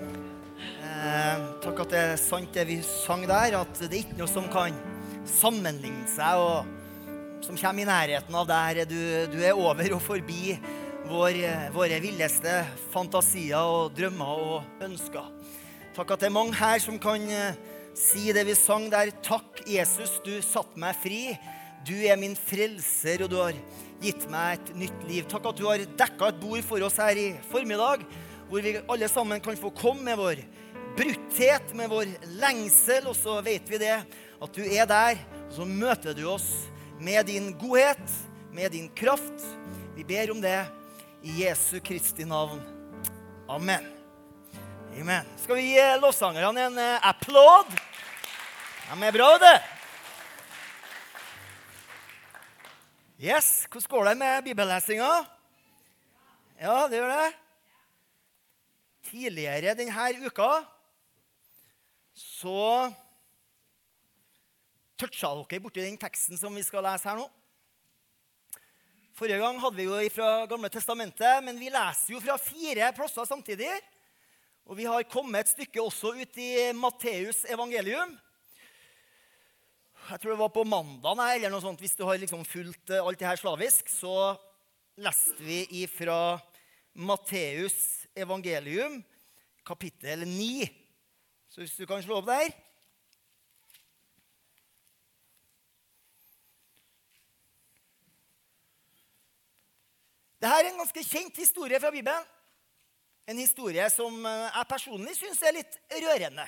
Eh, takk at det er sant det vi sang der, at det er ikke noe som kan sammenligne seg og som kommer i nærheten av der. Du, du er over og forbi vår, våre villeste fantasier og drømmer og ønsker. Takk at det er mange her som kan eh, si det vi sang der. Takk, Jesus, du satte meg fri. Du er min frelser, og du har gitt meg et nytt liv. Takk at du har dekka et bord for oss her i formiddag, hvor vi alle sammen kan få komme med vår brutthet, med vår lengsel, og så vet vi det, at du er der, og så møter du oss med din godhet, med din kraft. Vi ber om det i Jesu Kristi navn. Amen. Amen. Skal vi gi lovsangerne en eh, applaud? De er bra, det. Yes, Hvordan går det med bibellesinga? Ja, det gjør det. Tidligere denne uka så toucha dere borti den teksten som vi skal lese her nå. Forrige gang hadde vi jo fra Gamle testamentet, men vi leser jo fra fire plasser samtidig. Og vi har kommet et stykke også ut i Matteus evangelium jeg tror det var på mandag eller noe sånt, hvis du har liksom fulgt eh, alt det her slavisk, så leste vi ifra Matteus evangelium, kapittel 9. Så hvis du kan slå opp der Dette er en ganske kjent historie fra Bibelen. En historie som eh, jeg personlig syns er litt rørende.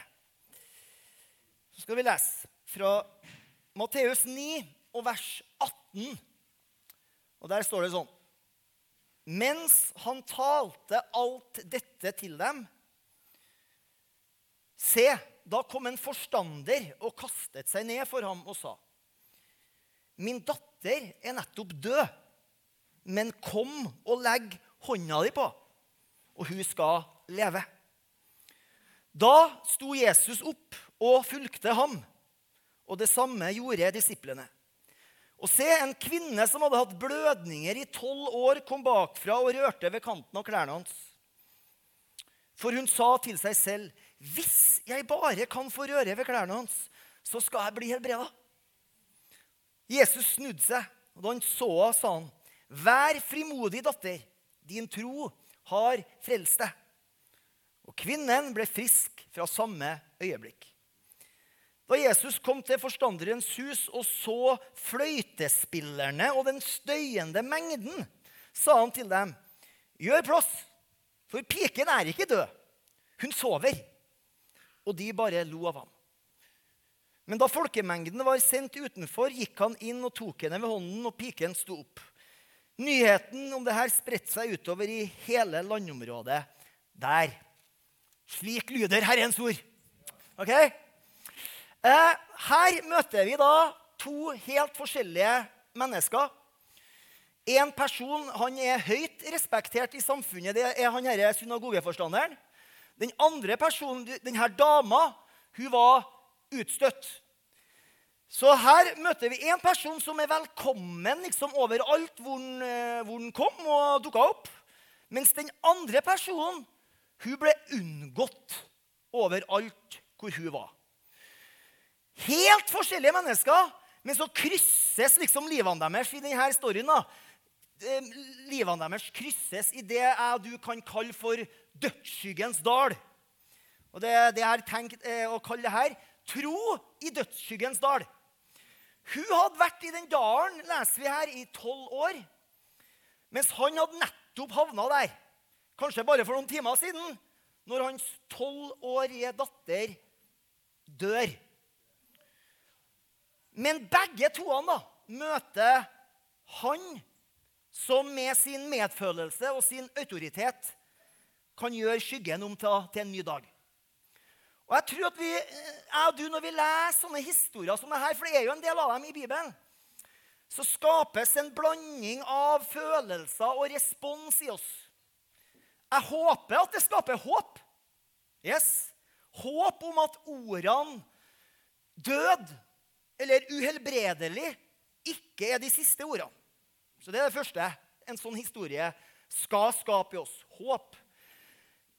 Så skal vi lese fra Matteus 9 og vers 18. Og Der står det sånn Mens han talte alt dette til dem Se, da kom en forstander og kastet seg ned for ham og sa Min datter er nettopp død, men kom og legg hånda di på, og hun skal leve. Da sto Jesus opp og fulgte ham og det samme gjorde disiplene. Og se, en kvinne som hadde hatt blødninger i tolv år, kom bakfra og rørte ved kanten av klærne hans. For hun sa til seg selv, 'Hvis jeg bare kan få røre ved klærne hans, så skal jeg bli helbreda.' Jesus snudde seg, og da han så henne, sa han, 'Vær frimodig, datter. Din tro har frelst deg.' Og kvinnen ble frisk fra samme øyeblikk. Da Jesus kom til forstanderens hus og så fløytespillerne og den støyende mengden, sa han til dem, 'Gjør plass, for piken er ikke død. Hun sover.' Og de bare lo av ham. Men da folkemengden var sendt utenfor, gikk han inn og tok henne ved hånden, og piken sto opp. Nyheten om dette spredte seg utover i hele landområdet der. Slik lyder Herrens ord. Okay? Eh, her møter vi da to helt forskjellige mennesker. En person han er høyt respektert i samfunnet. Det er han herre synagogeforstanderen. Den andre personen, denne dama, hun var utstøtt. Så her møter vi en person som er velkommen liksom, overalt hvor han, eh, hvor den kom og dukka opp. Mens den andre personen hun ble unngått overalt hvor hun var. Helt forskjellige mennesker, men så krysses liksom livene deres i denne storyen. da. Livene deres krysses i det jeg du kan kalle for dødsskyggens dal. Og Det, det jeg har tenkt eh, å kalle det her tro i dødsskyggens dal. Hun hadde vært i den dalen leser vi her, i tolv år. Mens han hadde nettopp havna der, kanskje bare for noen timer siden, når hans tolvårige datter dør. Men begge toene da, møter han som med sin medfølelse og sin autoritet kan gjøre skyggen om til, til en ny dag. Og jeg tror at vi, jeg og du, Når vi leser sånne historier som dette, for det er jo en del av dem i Bibelen, så skapes en blanding av følelser og respons i oss. Jeg håper at det skaper håp. Yes. Håp om at ordene død eller uhelbredelig ikke er de siste ordene. Så det er det første en sånn historie skal skape i oss. Håp.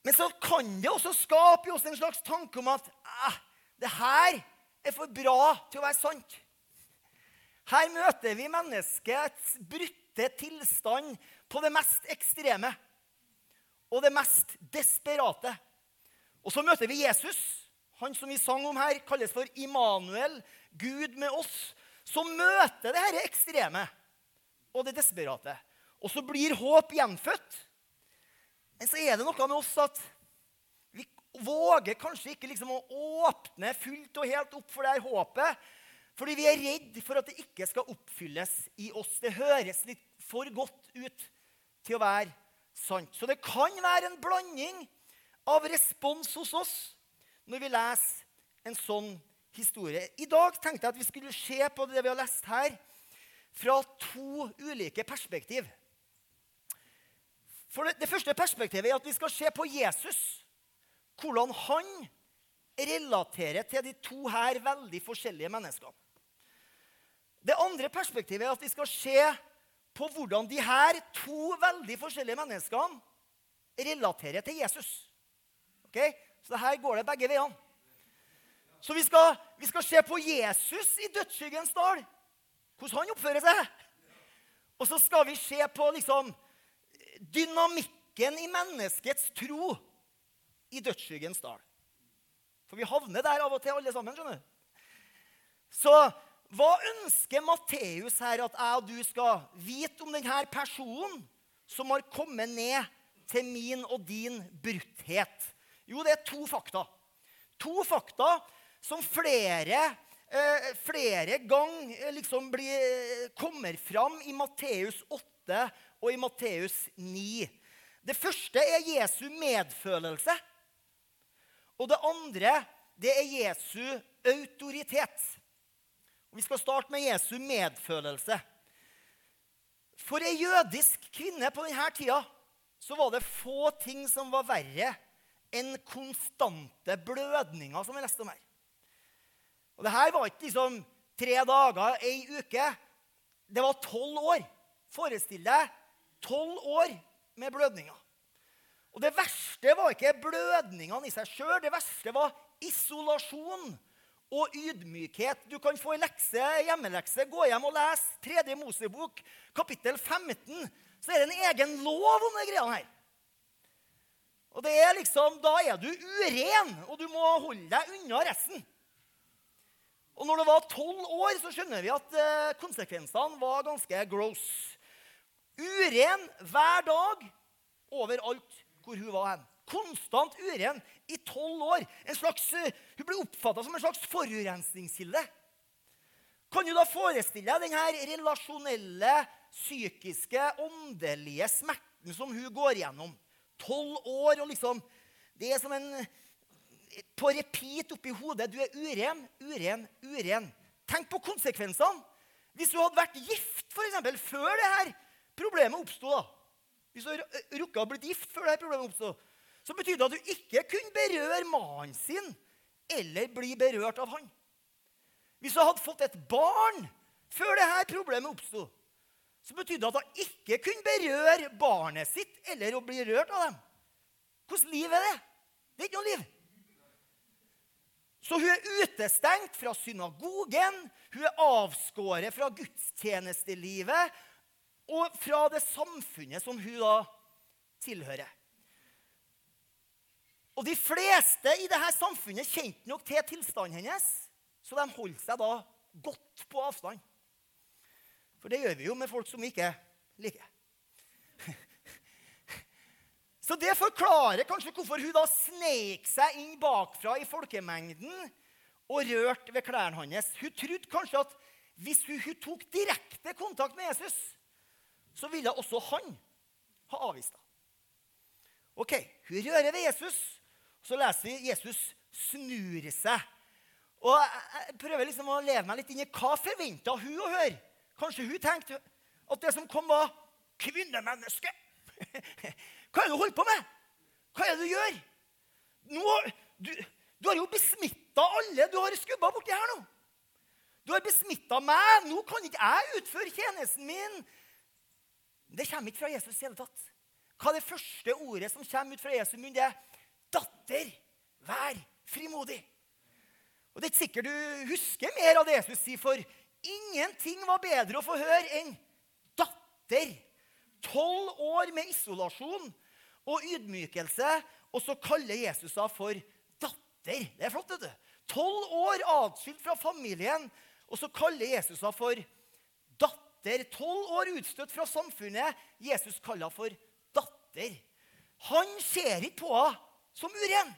Men så kan det også skape i oss en slags tanke om at eh, det her er for bra til å være sant. Her møter vi menneskets brutte tilstand på det mest ekstreme og det mest desperate. Og så møter vi Jesus, han som vi sang om her, kalles for Immanuel, Gud med oss, som møter det dette ekstreme og det desperate. Og så blir håp gjenfødt. Men så er det noe med oss at vi våger kanskje ikke liksom å åpne fullt og helt opp for det her håpet. Fordi vi er redd for at det ikke skal oppfylles i oss. Det høres litt for godt ut til å være sant. Så det kan være en blanding av respons hos oss når vi leser en sånn historie. I dag tenkte jeg at vi skulle se på det vi har lest her, fra to ulike perspektiv. For det, det første perspektivet er at vi skal se på Jesus. Hvordan han relaterer til de to her veldig forskjellige menneskene. Det andre perspektivet er at vi skal se på hvordan de her to veldig forskjellige menneskene relaterer til Jesus. Okay? Så her går det begge veiene. Så vi skal, vi skal se på Jesus i dødsskyggens dal, hvordan han oppfører seg. Og så skal vi se på liksom, dynamikken i menneskets tro i dødsskyggens dal. For vi havner der av og til, alle sammen. skjønner du? Så hva ønsker Matteus her at jeg og du skal vite om denne personen som har kommet ned til min og din brutthet? Jo, det er to fakta. To fakta som flere, eh, flere ganger eh, liksom blir, eh, kommer fram i Matteus 8 og i Matteus 9. Det første er Jesu medfølelse. Og det andre det er Jesu autoritet. Og Vi skal starte med Jesu medfølelse. For ei jødisk kvinne på denne tida så var det få ting som var verre enn konstante blødninger, som vi leste om her. Og det her var ikke liksom tre dager, ei uke. Det var tolv år. Forestill deg tolv år med blødninger. Og det verste var ikke blødningene i seg sjøl. Det verste var isolasjon og ydmykhet. Du kan få en lekse, hjemmelekse. Gå hjem og les 3. Mosebok, kapittel 15. Så er det en egen lov om de greiene her. Og det er liksom, Da er du uren, og du må holde deg unna resten. Og når det var tolv år, så skjønner vi at eh, konsekvensene var ganske gross. Uren hver dag overalt hvor hun var hen. Konstant uren i tolv år. Slags, eh, hun ble oppfatta som en slags forurensningskilde. Kan du da forestille deg denne relasjonelle, psykiske, åndelige smerten som hun går gjennom? Tolv år og liksom Det er som en På repeat oppi hodet. Du er uren, uren, uren. Tenk på konsekvensene. Hvis du hadde vært gift, for eksempel, før det her problemet oppsto Hvis du hadde rukket å bli gift før det her problemet oppsto, så betydde det at du ikke kunne berøre mannen sin eller bli berørt av han. Hvis du hadde fått et barn før det her problemet oppsto, så betydde det at hun ikke kunne berøre barnet sitt eller å bli rørt av dem. Hvordan liv er det? Det er ikke noe liv. Så hun er utestengt fra synagogen, hun er avskåret fra gudstjenestelivet og fra det samfunnet som hun da tilhører. Og de fleste i dette samfunnet kjente nok til tilstanden hennes, så de holdt seg da godt på avstand. For det gjør vi jo med folk som vi ikke liker. Så det forklarer kanskje hvorfor hun da sneik seg inn bakfra i folkemengden og rørte ved klærne hans. Hun trodde kanskje at hvis hun, hun tok direkte kontakt med Jesus, så ville også han ha avvist henne. Ok, Hun rører ved Jesus, så leser vi Jesus snur seg. Og Jeg prøver liksom å leve meg litt inn i hva forventa hun å høre. Kanskje hun tenkte at det som kom, var kvinnemenneske. Hva er det du holder på med? Hva er det du gjør? Nå, du, du har jo besmitta alle du har skubba borti her nå. Du har besmitta meg. Nå kan ikke jeg utføre tjenesten min. Det kommer ikke fra Jesus i hele tatt. Hva er det første ordet som kommer ut fra Jesu munn? Det er datter, vær frimodig. Og Det er ikke sikkert du husker mer av det Jesus sier, for ingenting var bedre å få høre enn datter. Tolv år med isolasjon og ydmykelse, og så kaller Jesus henne for datter. Det er flott, vet du. Tolv år atskilt fra familien, og så kaller Jesus henne for datter. Tolv år utstøtt fra samfunnet. Jesus kaller henne for datter. Han ser ikke på henne som uren.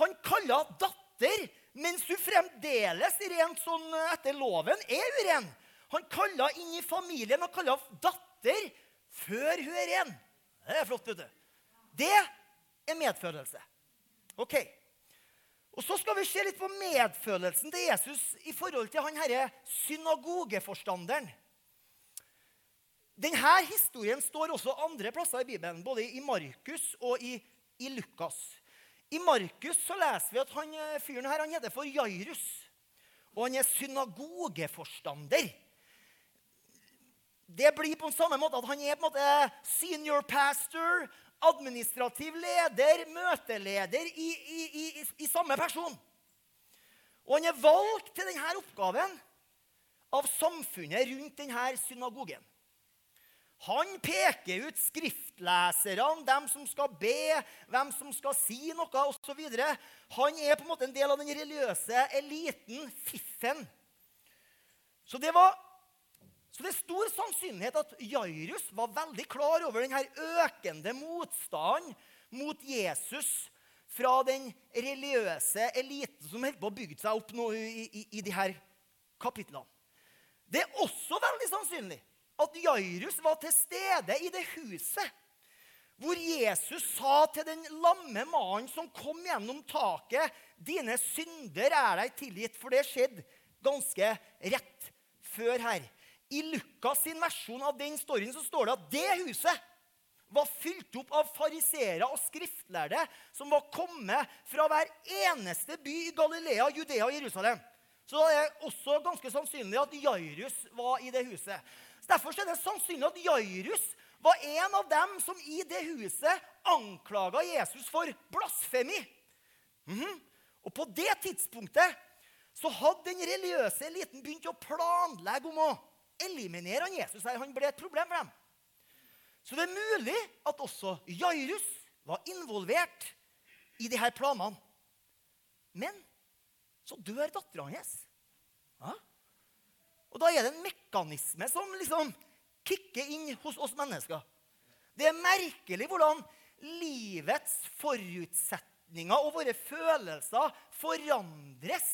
Han kaller henne datter, mens hun fremdeles rent sånn etter loven er uren. Han kaller henne inn i familien og kaller henne datter før hun er ren. Det er flott, vet du. Det er medfølelse. Ok. Og Så skal vi se litt på medfølelsen til Jesus i forhold til han herre synagogeforstanderen. Denne historien står også andre plasser i Bibelen, både i Markus og i, i Lukas. I Markus så leser vi at han eh, fyren her han heter for Jairus. Og han er synagogeforstander. Det blir på en samme måte at han er på en måte senior pastor, administrativ leder, møteleder i, i, i, i samme person. Og han er valgt til denne oppgaven av samfunnet rundt denne synagogen. Han peker ut skriftleserne, dem som skal be, hvem som skal si noe osv. Han er på en måte en del av den religiøse eliten, fiffen. Så det var så det er stor sannsynlighet at Jairus var veldig klar over denne økende motstanden mot Jesus fra den religiøse eliten som holdt på å bygge seg opp nå i, i, i de her kapitlene. Det er også veldig sannsynlig at Jairus var til stede i det huset hvor Jesus sa til den lamme mannen som kom gjennom taket, 'Dine synder er deg tilgitt', for det skjedde ganske rett før her. I Lukas sin versjon av den storyen så står det at det huset var fylt opp av fariseere og skriftlærde som var kommet fra hver eneste by i Galilea, Judea og Jerusalem. Så det er også ganske sannsynlig at Jairus var i det huset. Så derfor er det sannsynlig at Jairus var en av dem som i det huset anklaga Jesus for blasfemi. Mm -hmm. Og på det tidspunktet så hadde den religiøse eliten begynt å planlegge om å eliminerer han Jesus her. Han ble et problem for dem. Så det er mulig at også Jairus var involvert i de her planene. Men så dør dattera hans. Ja? Og da er det en mekanisme som liksom kicker inn hos oss mennesker. Det er merkelig hvordan livets forutsetninger og våre følelser forandres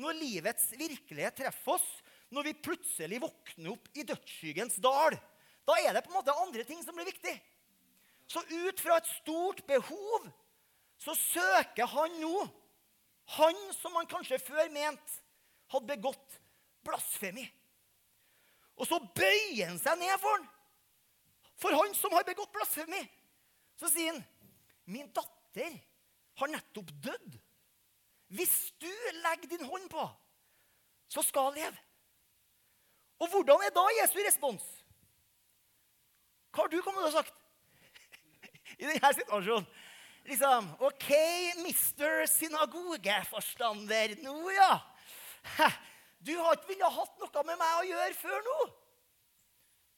når livets virkelighet treffer oss, når vi plutselig våkner opp i dødsskyggens dal, da er det på en måte andre ting som blir viktig. Så ut fra et stort behov så søker han nå Han som han kanskje før mente hadde begått blasfemi. Og så bøyer han seg ned for han. For han som har begått blasfemi. Så sier han, 'Min datter har nettopp dødd.' Hvis du legger din hånd på, så skal hun leve. Og hvordan er da Jesu respons? Hva har du kommet å sagt i denne situasjonen? Liksom OK, mister synagogeforstander. Nå, ja. Du har ikke villet hatt noe med meg å gjøre før nå.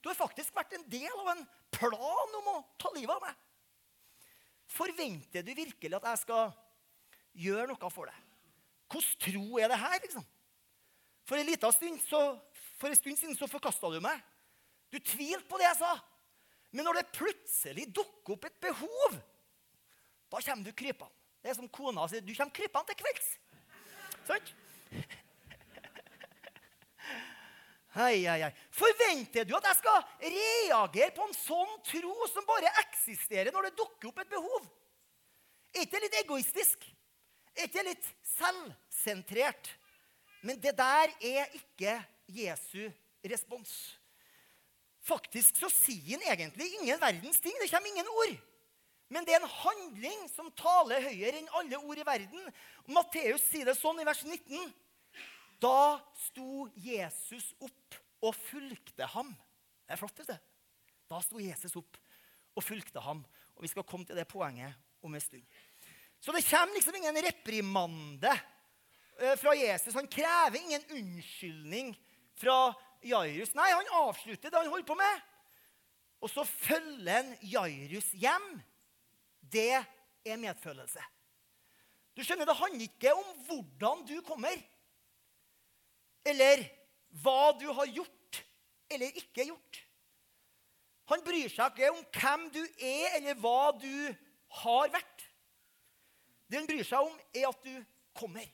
Du har faktisk vært en del av en plan om å ta livet av meg. Forventer du virkelig at jeg skal gjøre noe for deg? Hvordan tro er det her, liksom? For en liten stund så for en stund siden så forkasta du meg. Du tvilte på det jeg sa. Men når det plutselig dukker opp et behov, da kommer du krypende. Det er som kona sier. Du kommer krypende til kvelds. Sant? Hei, hei, hei. Forventer du at jeg skal reagere på en sånn tro som bare eksisterer når det dukker opp et behov? Er ikke det litt egoistisk? Er ikke det litt selvsentrert? Men det der er ikke Jesu respons. Faktisk så sier han egentlig ingen verdens ting. Det kommer ingen ord. Men det er en handling som taler høyere enn alle ord i verden. Matteus sier det sånn i vers 19. Da sto Jesus opp og fulgte ham. Det er flott, du. Da sto Jesus opp og fulgte ham. Og vi skal komme til det poenget om en stund. Så det kommer liksom ingen reprimande eh, fra Jesus. Han krever ingen unnskyldning fra Jairus. Nei, han avslutter det han holder på med. Og så følger han Jairus hjem. Det er medfølelse. Du skjønner, Det handler ikke om hvordan du kommer, eller hva du har gjort eller ikke gjort. Han bryr seg ikke om hvem du er, eller hva du har vært. Det han bryr seg om, er at du kommer.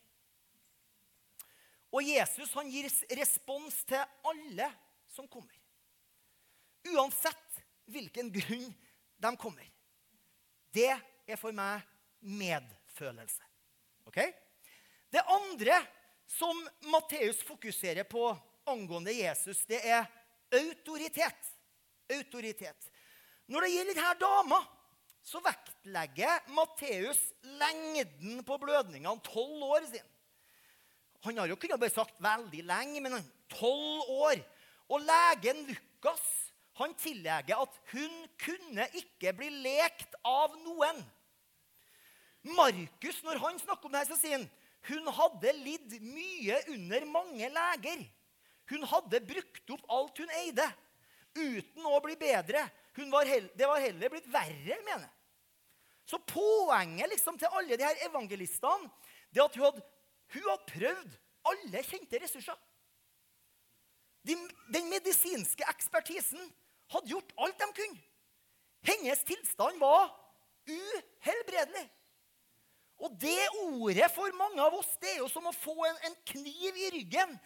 Og Jesus han gir respons til alle som kommer. Uansett hvilken grunn de kommer. Det er for meg medfølelse. Ok? Det andre som Matteus fokuserer på angående Jesus, det er autoritet. Autoritet. Når det gjelder denne dama, så vektlegger Matteus lengden på blødningene. Tolv år sin. Han har jo kunnet bare sagt veldig lenge, men tolv år. Og legen Lukas han tillegger at hun kunne ikke bli lekt av noen. Markus, når han snakker om det her, så sier han hun hadde lidd mye under mange leger. Hun hadde brukt opp alt hun eide, uten å bli bedre. Var det var heller blitt verre, mener jeg. Så poenget liksom til alle de her evangelistene det at hun hadde, hun hadde prøvd alle kjente ressurser. De, den medisinske ekspertisen hadde gjort alt de kunne. Hennes tilstand var uhelbredelig. Og det ordet for mange av oss det er jo som å få en, en kniv i ryggen.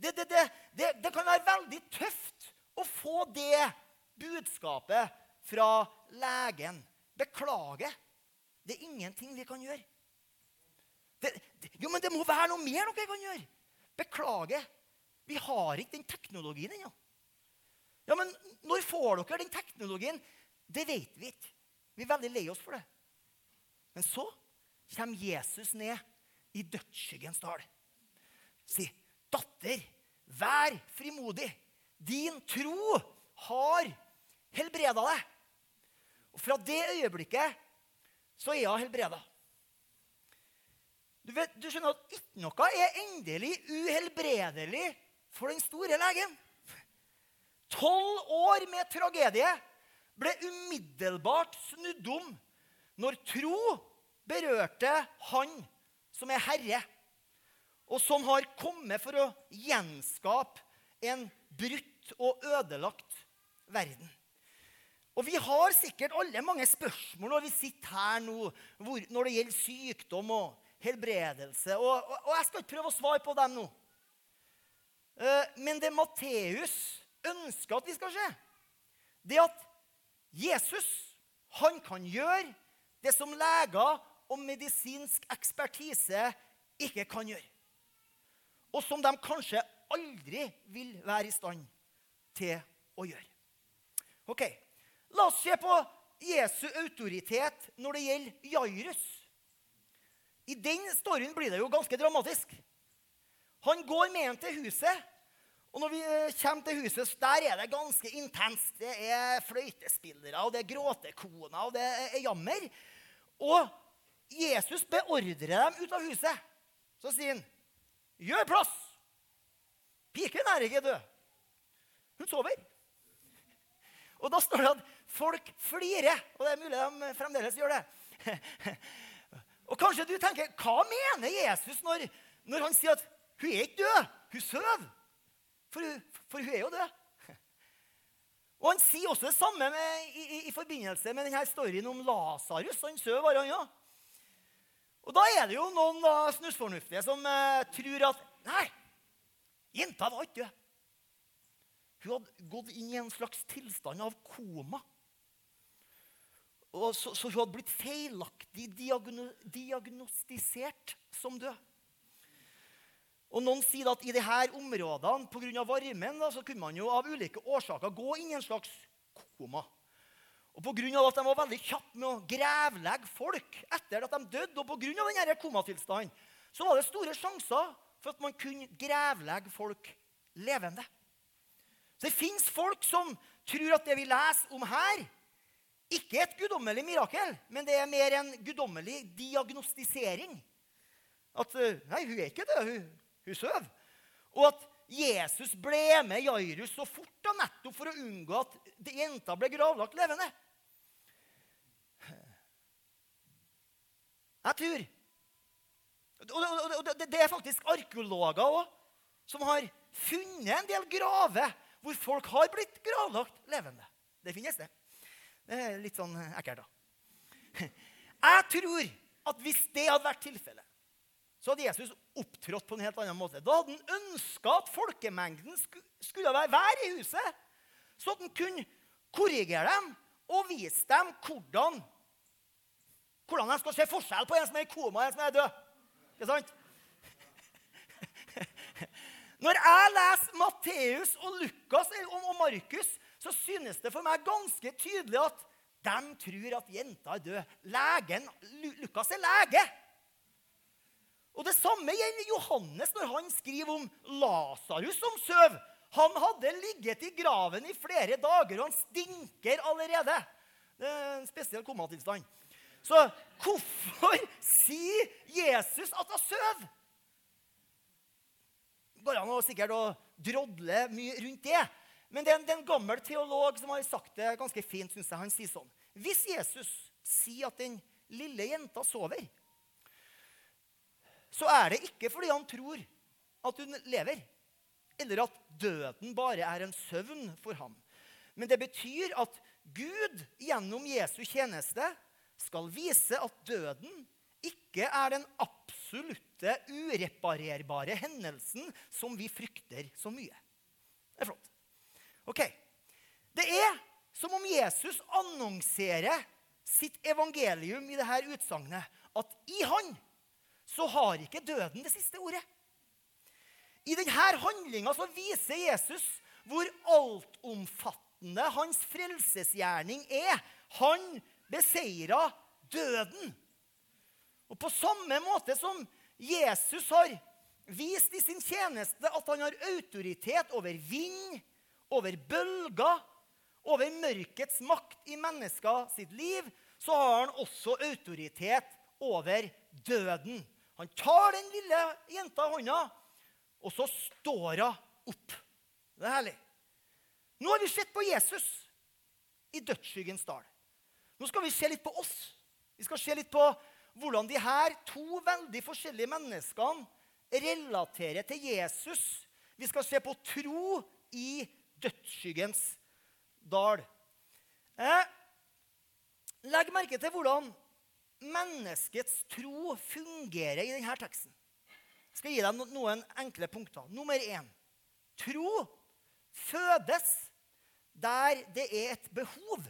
Det, det, det, det, kan være veldig tøft å få det budskapet fra legen. Beklager. Det er ingenting vi kan gjøre. Jo, men det må være noe mer dere kan gjøre. Beklager. Vi har ikke den teknologien ennå. Ja, men når får dere den teknologien? Det vet vi ikke. Vi er veldig lei oss for det. Men så kommer Jesus ned i dødsskyggens dal. Si, 'Datter, vær frimodig. Din tro har helbreda deg.' Og Fra det øyeblikket så er hun helbreda. Du, vet, du skjønner at ikke noe er endelig uhelbredelig for den store legen. Tolv år med tragedie ble umiddelbart snudd om når tro berørte han som er herre, og som har kommet for å gjenskape en brutt og ødelagt verden. Og Vi har sikkert alle mange spørsmål når vi sitter her nå, hvor, når det gjelder sykdom og helbredelse. Og, og, og, jeg skal ikke prøve å svare på dem nå. Uh, men det Matteus ønsker at vi skal se, det at Jesus han kan gjøre det som leger og medisinsk ekspertise ikke kan gjøre. Og som de kanskje aldri vil være i stand til å gjøre. Ok, La oss se på Jesu autoritet når det gjelder Jairus. I den storyen blir det jo ganske dramatisk. Han går med ham til huset. Og når vi eh, kommer til huset, der er det ganske intenst. Det er fløytespillere, og det er gråtekoner, og det er jammer. Og Jesus beordrer dem ut av huset. Så sier han, 'Gjør plass! Piken er ikke død. Hun sover.' Og da står det at folk flirer. Og det er mulig de fremdeles gjør det. Og kanskje du tenker, hva mener Jesus når, når han sier at hun er ikke død, hun sover? For, for, hun er jo død. Og Han sier også det samme med, i, i, i, forbindelse med denne storyen om Lasarus. Han sover, han òg. Og da er det jo noen da, snusfornuftige som eh, tror at Nei, jenta var ikke død. Hun hadde gått inn i en slags tilstand av koma. Og så, så hun hadde blitt feilaktig diagno, diagnostisert som død. Og Noen sier at i disse områdene pga. varmen da, så kunne man jo av ulike årsaker gå inn i en slags koma. Og Pga. at de var veldig kjappe med å grevlegge folk etter at de døde, og pga. denne komatilstanden, så var det store sjanser for at man kunne grevlegge folk levende. Så Det fins folk som tror at det vi leser om her, ikke et guddommelig mirakel, men det er mer en guddommelig diagnostisering. At eh, Nei, hun er ikke det. Hun, hun sover. Og at Jesus ble med Jairus så fort da, nettopp for å unngå at jenta ble gravlagt levende. Jeg tror og det er faktisk arkeologer òg som har funnet en del graver hvor folk har blitt gravlagt levende. Det finnes, det. Litt sånn ekkelt, da. Jeg tror at hvis det hadde vært tilfellet, så hadde Jesus opptrådt på en helt annen måte. Da hadde han ønska at folkemengden skulle være i huset, så at han kunne korrigere dem og vise dem hvordan, hvordan de skal se forskjell på en som er i koma og en som er død. Ikke sant? Når jeg leser Matteus og Lukas og Markus, så synes det for meg ganske tydelig at de tror at jenta er død. Legen, Lukas er lege. Og Det samme gjelder Johannes når han skriver om Lasarus som søv. Han hadde ligget i graven i flere dager, og han stinker allerede. Det er en spesiell komatilstand. Så hvorfor sier Jesus at han søv? Går an å sikkert å drodle mye rundt det. Men det er, en, det er en gammel teolog som har sagt det ganske fint. Synes jeg. Han sier sånn Hvis Jesus sier at den lille jenta sover, så er det ikke fordi han tror at hun lever, eller at døden bare er en søvn for ham. Men det betyr at Gud gjennom Jesu tjeneste skal vise at døden ikke er den absolutte, ureparerbare hendelsen som vi frykter så mye. Det er flott. Ok. Det er som om Jesus annonserer sitt evangelium i dette utsagnet. At i han så har ikke døden det siste ordet. I denne handlinga viser Jesus hvor altomfattende hans frelsesgjerning er. Han beseira døden. Og på samme måte som Jesus har vist i sin tjeneste at han har autoritet over vind, over bølger, over mørkets makt i mennesker sitt liv, så har han også autoritet over døden. Han tar den lille jenta i hånda, og så står hun opp. Det er herlig. Nå har vi sett på Jesus i dødsskyggens dal. Nå skal vi se litt på oss. Vi skal se litt på hvordan de her to veldig forskjellige menneskene relaterer til Jesus. Vi skal se på tro i dødsskyggens dal. Eh, legg merke til hvordan menneskets tro fungerer i denne teksten. Jeg skal gi deg noen enkle punkter. Nummer én tro fødes der det er et behov.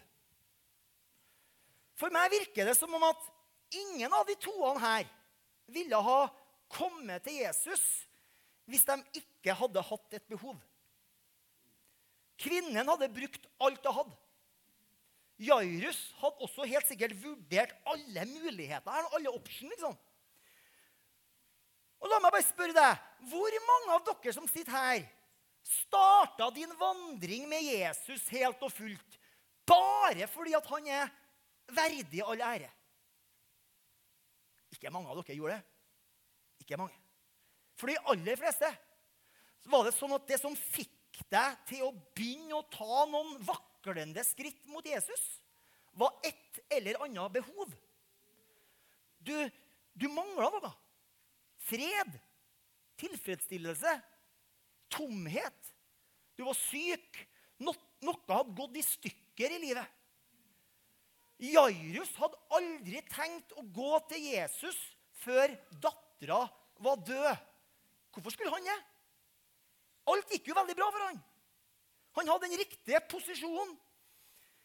For meg virker det som om at ingen av de toene her ville ha kommet til Jesus hvis de ikke hadde hatt et behov. Kvinnen hadde brukt alt hun hadde. Jairus hadde også helt sikkert vurdert alle muligheter. alle options, liksom. Og La meg bare spørre deg, hvor mange av dere som sitter her, starta din vandring med Jesus helt og fullt bare fordi at han er verdig all ære? Ikke mange av dere gjorde det. Ikke mange. For de aller fleste var det sånn at det som fikk deg til å begynne å ta noen vaklende skritt mot Jesus, var et eller annet behov. Du, du mangla noe. Fred, tilfredsstillelse, tomhet. Du var syk. No, noe hadde gått i stykker i livet. Jairus hadde aldri tenkt å gå til Jesus før dattera var død. Hvorfor skulle han det? Alt gikk jo veldig bra for han. Han hadde den riktige posisjonen,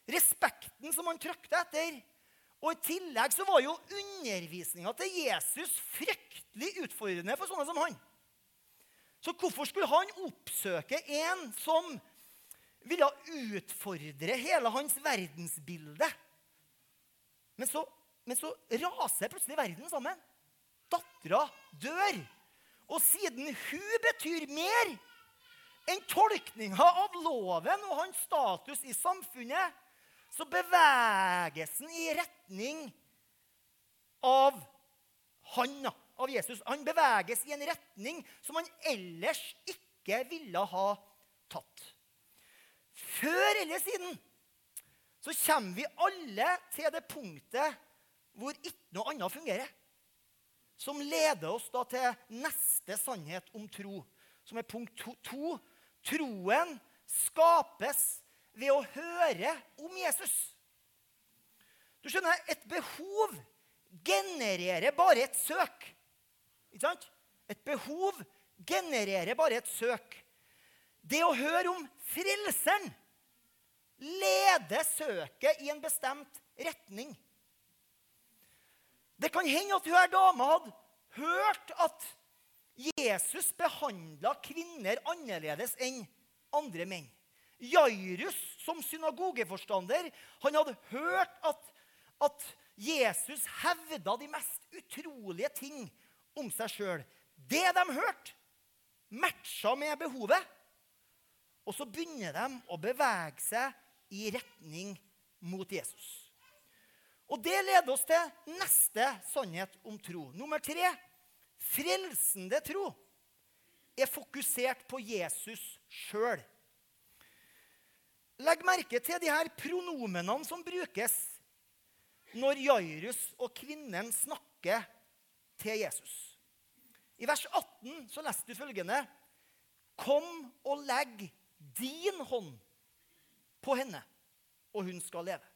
respekten som han trøkte etter. Og I tillegg så var jo undervisninga til Jesus fryktelig utfordrende for sånne som han. Så hvorfor skulle han oppsøke en som ville utfordre hele hans verdensbilde? Men så, men så raser plutselig verden sammen. Dattera dør. Og siden hun betyr mer enn tolkninga av loven og hans status i samfunnet, så beveges han i retning av han, av Jesus. Han beveges i en retning som han ellers ikke ville ha tatt. Før eller siden så kommer vi alle til det punktet hvor ikke noe annet fungerer. Som leder oss da til neste sannhet om tro, som er punkt to. to. Troen skapes ved å høre om Jesus. Du skjønner, et behov genererer bare et søk. Ikke sant? Et behov genererer bare et søk. Det å høre om Frelseren leder søket i en bestemt retning. Det kan hende at hun dama hadde hørt at Jesus behandla kvinner annerledes enn andre menn. Jairus, som synagogeforstander, han hadde hørt at, at Jesus hevda de mest utrolige ting om seg sjøl. Det de hørte, matcha med behovet. Og så begynner de å bevege seg i retning mot Jesus. Og det leder oss til neste sannhet om tro. Nummer tre frelsende tro er fokusert på Jesus sjøl. Legg merke til de her pronomenene som brukes når Jairus og kvinnen snakker til Jesus. I vers 18 så leste du følgende.: Kom og legg din hånd på henne, og hun skal leve.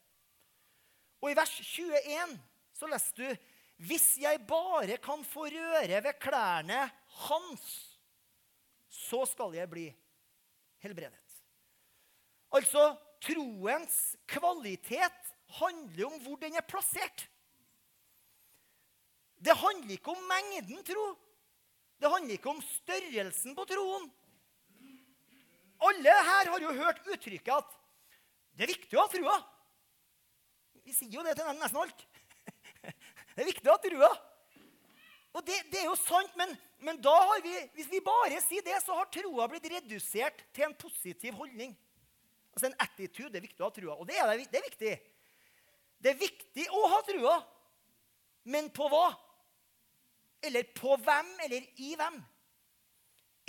Og i vers 21 så leste du Hvis jeg bare kan få røre ved klærne hans, så skal jeg bli helbredet. Altså, troens kvalitet handler om hvor den er plassert. Det handler ikke om mengden tro. Det handler ikke om størrelsen på troen. Alle her har jo hørt uttrykket at det er viktig å ha trua. Vi sier jo det til nesten alt. Det er viktig å ha trua. Og det, det, er jo sant, men, men vi, hvis vi bare sier det, så har troa blitt redusert til en positiv holdning. Altså en attitude. Det er viktig å ha trua. Og det er, det er viktig. Det er viktig å ha trua. Men på hva? Eller på hvem, eller i hvem?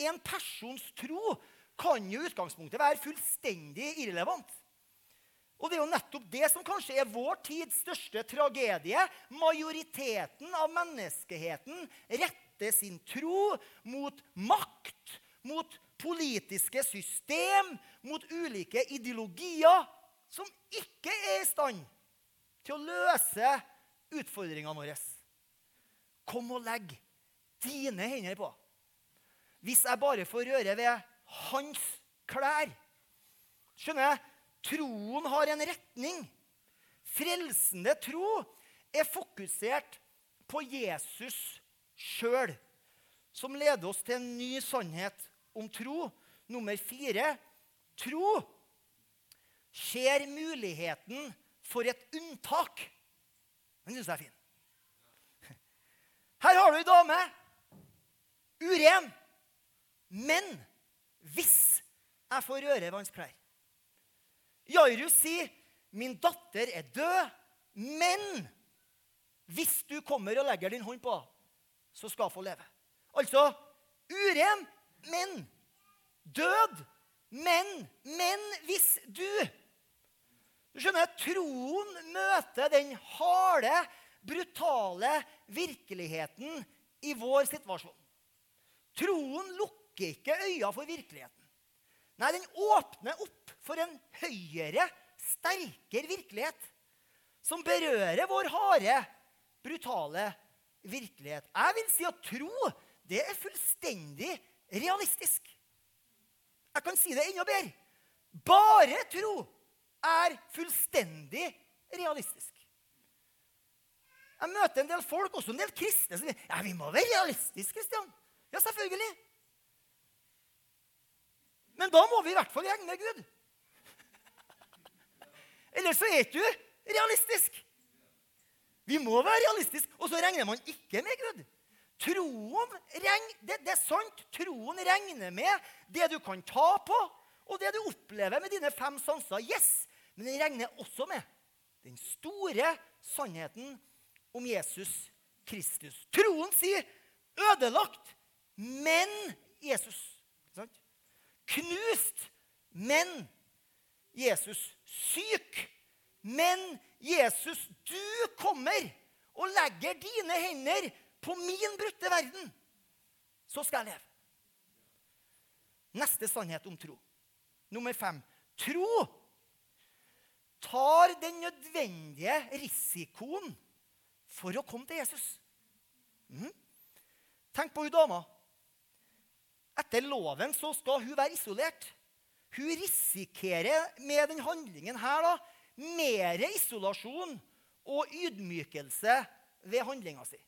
En persons tro kan jo i utgangspunktet være fullstendig irrelevant. Og det er jo nettopp det som kanskje er vår tids største tragedie. Majoriteten av menneskeheten retter sin tro mot makt, mot politiske system, mot ulike ideologier som ikke er i stand til å løse utfordringene våre. Kom og legg dine hender på. Hvis jeg bare får røre ved hans klær. Skjønner jeg? Troen har en retning. Frelsende tro er fokusert på Jesus sjøl, som leder oss til en ny sannhet om tro. Nummer fire tro ser muligheten for et unntak. Den syns jeg er fin. Her har du ei dame. Uren. Men hvis jeg får røre ved hans klær Jairus sier, 'Min datter er død, men hvis du kommer og legger din hånd på så skal hun få leve.' Altså uren, men. Død, men. Men hvis du Du skjønner, Troen møter den harde, brutale virkeligheten i vår situasjon. Troen lukker ikke øya for virkeligheten. Nei, den åpner opp for en høyere, sterkere virkelighet som berører vår harde, brutale virkelighet. Jeg vil si at tro det er fullstendig realistisk. Jeg kan si det enda bedre. Bare tro er fullstendig realistisk. Jeg møter en del folk, også en del kristne, som sier ja, vi må være realistiske. Kristian. Ja, selvfølgelig. Men da må vi i hvert fall regne med Gud. Eller så er ikke du realistisk. Vi må være realistiske, og så regner man ikke med Gud. Troen det, det, er sant. Troen regner med det du kan ta på, og det du opplever med dine fem sanser. Yes, Men den regner også med den store sannheten om Jesus Kristus. Troen sier 'ødelagt', men Jesus. Men Jesus. Syk, men Jesus. Du kommer og legger dine hender på min brutte verden. Så skal jeg leve. Neste sannhet om tro. Nummer fem. Tro tar den nødvendige risikoen for å komme til Jesus. Mm. Tenk på hun dama. Etter loven så skal hun være isolert. Hun risikerer med den handlingen her da, mer isolasjon og ydmykelse ved handlinga si.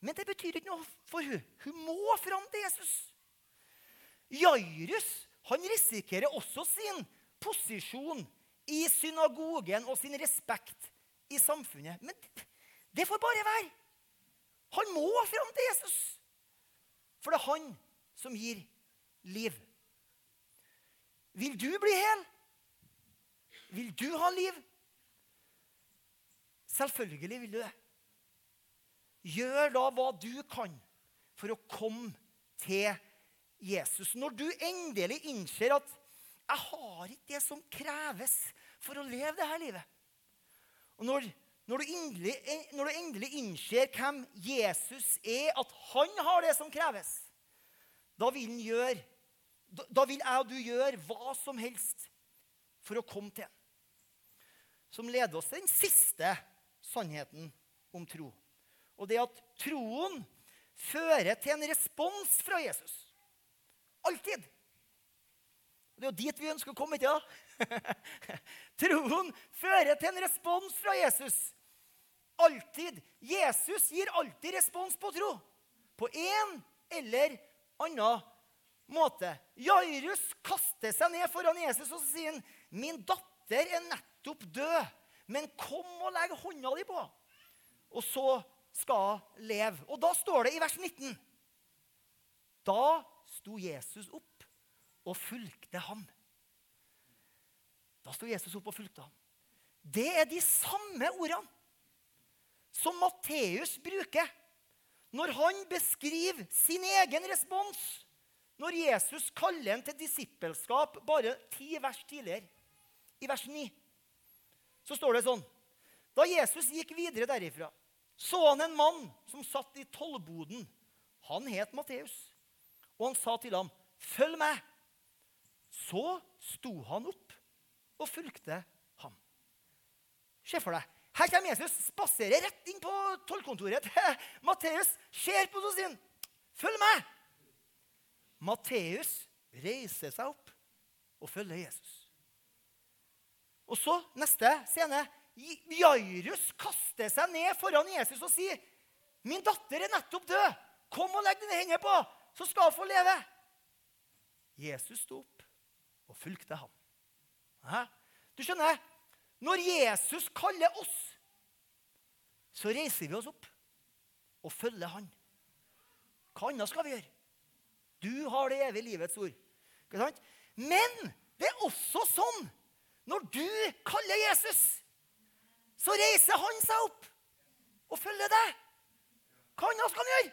Men det betyr ikke noe for hun. Hun må fram til Jesus. Jairus han risikerer også sin posisjon i synagogen og sin respekt i samfunnet. Men det får bare være. Han må fram til Jesus. For det er han som gir liv. Vil du bli hel? Vil du ha liv? Selvfølgelig vil du det. Gjør da hva du kan for å komme til Jesus. Når du endelig innser at 'jeg har ikke det som kreves for å leve dette livet', og når, når, du endelig, når du endelig innser hvem Jesus er, at han har det som kreves, da vil, han gjøre, da vil jeg og du gjøre hva som helst for å komme til ham. Som leder oss til den siste sannheten om tro. Og det at troen fører til en respons fra Jesus. Alltid. Det er jo dit vi ønsker å komme, ikke sant? Troen fører til en respons fra Jesus. Alltid. Jesus gir alltid respons på tro. På en eller annen måte. Jairus kaster seg ned foran Jesus og sier han, 'Min datter er nettopp død, men kom og legg hånda di på.' Og så skal leve. Og da står det i vers 19 Da sto Jesus opp og fulgte ham. Da sto Jesus opp og fulgte ham. Det er de samme ordene som Matteus bruker når han beskriver sin egen respons når Jesus kaller en til disippelskap bare ti vers tidligere, i vers 9, så står det sånn Da Jesus gikk videre derifra, så han en mann som satt i tollboden. Han het Matteus. Og han sa til ham, 'Følg meg.' Så sto han opp og fulgte ham. Se for deg her kommer Jesus, spaserer rett inn på tollkontoret Matteus. Ser på og sier, 'Følg meg!' Matteus reiser seg opp og følger Jesus. Og så, neste scene, Jairus kaster seg ned foran Jesus og sier, 'Min datter er nettopp død. Kom og legg dine hender på, så skal hun få leve.' Jesus sto opp og fulgte ham. Hæ? Du skjønner, når Jesus kaller oss, så reiser vi oss opp og følger han. Hva annet skal vi gjøre? Du har det evige livets ord. Ikke sant? Men det er også sånn når du kaller Jesus, så reiser han seg opp og følger deg. Hva annet skal han gjøre?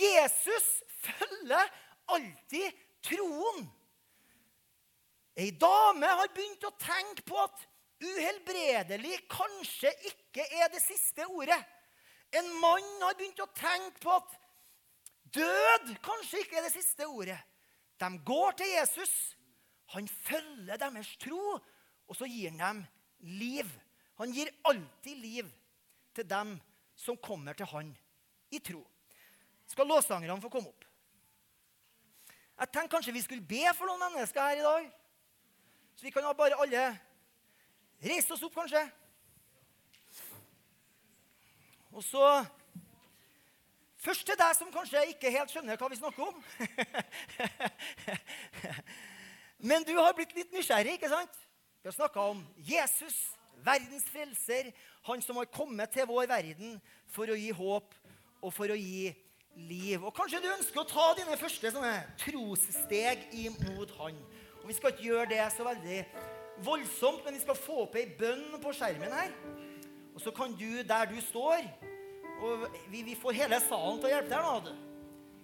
Jesus følger alltid troen. Ei dame har begynt å tenke på at uhelbredelig kanskje ikke er det siste ordet. En mann har begynt å tenke på at død kanskje ikke er det siste ordet. De går til Jesus. Han følger deres tro, og så gir han dem liv. Han gir alltid liv til dem som kommer til han i tro. Skal låssangerne få komme opp? Jeg tenkte kanskje vi skulle be for noen mennesker her i dag. Så vi kan ha bare alle reise oss opp, kanskje. Og så Først til deg som kanskje ikke helt skjønner hva vi snakker om. Men du har blitt litt nysgjerrig, ikke sant? Vi har snakka om Jesus, verdens frelser, han som har kommet til vår verden for å gi håp og for å gi liv. Og kanskje du ønsker å ta dine første sånne trossteg imot han. Og Vi skal ikke gjøre det så veldig voldsomt, men vi skal få opp ei bønn på skjermen her. Og så kan du, der du står Og vi, vi får hele salen til å hjelpe deg nå,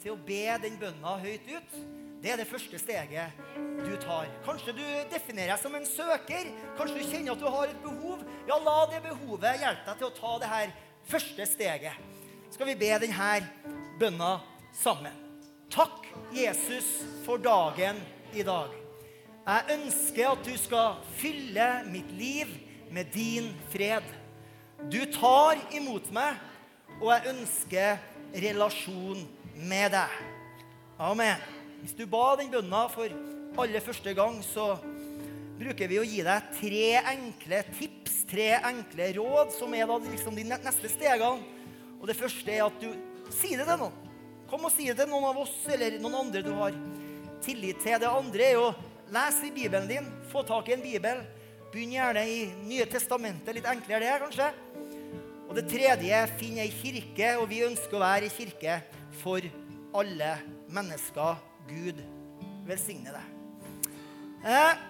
til å be den bønna høyt ut. Det er det første steget du tar. Kanskje du definerer deg som en søker. Kanskje du kjenner at du har et behov. Ja, la det behovet hjelpe deg til å ta det her første steget. Skal vi be denne bønna sammen. Takk, Jesus, for dagen i dag. Jeg ønsker at du skal fylle mitt liv med din fred. Du tar imot meg, og jeg ønsker relasjon med deg. Amen. Hvis du ba den bønna for aller første gang, så bruker vi å gi deg tre enkle tips, tre enkle råd, som er da liksom de neste stegene. Og det første er at du sier det til noen. Kom og si det til noen av oss eller noen andre du har tillit til. Det andre er å lese i Bibelen din, få tak i en bibel. Begynn gjerne i Nye testamentet. Litt enklere det, kanskje. Og det tredje, finn ei kirke, og vi ønsker å være ei kirke for alle mennesker. Gud velsigne deg. Eh,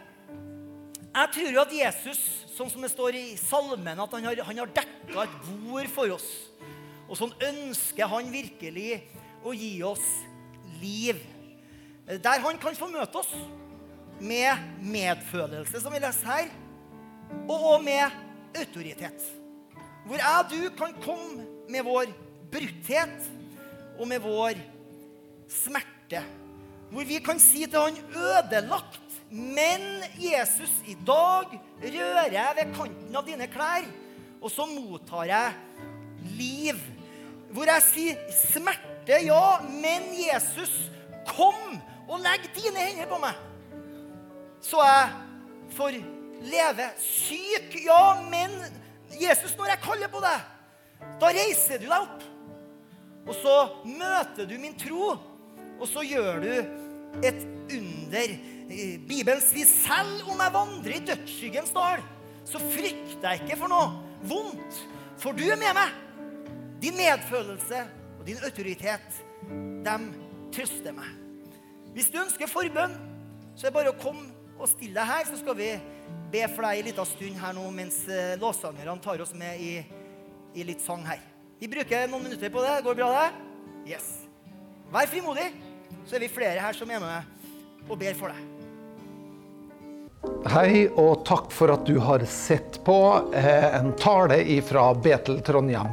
jeg tror jo at Jesus, sånn som det står i salmen, at han har, han har dekka et bord for oss. Og sånn ønsker han virkelig å gi oss liv. Der han kan få møte oss med medfølelse, som vi leser her, og med autoritet. Hvor jeg og du kan komme med vår brutthet og med vår smerte. Hvor vi kan si til han ødelagt, men Jesus, i dag rører jeg ved kanten av dine klær, og så mottar jeg liv. Hvor jeg sier smerte, ja, men Jesus, kom og legg dine hender på meg. Så jeg får leve. Syk, ja, men Jesus, når jeg kaller på deg, da reiser du deg opp. Og så møter du min tro, og så gjør du et under. Bibelen sier selv om jeg vandrer i dødsskyggens dal, så frykter jeg ikke for noe vondt, for du er med meg. Din medfølelse og din autoritet, dem trøster meg. Hvis du ønsker forbønn, så er det bare å komme og still deg her, så skal vi be for deg en liten stund her nå mens eh, låtsangerne tar oss med i, i, litt sang her. Vi bruker noen minutter på det. Går det bra, det? Yes. Vær frimodig, så er vi flere her som er med og ber for deg. Hei, og takk for at du har sett på eh, en tale fra Betel Trondheim.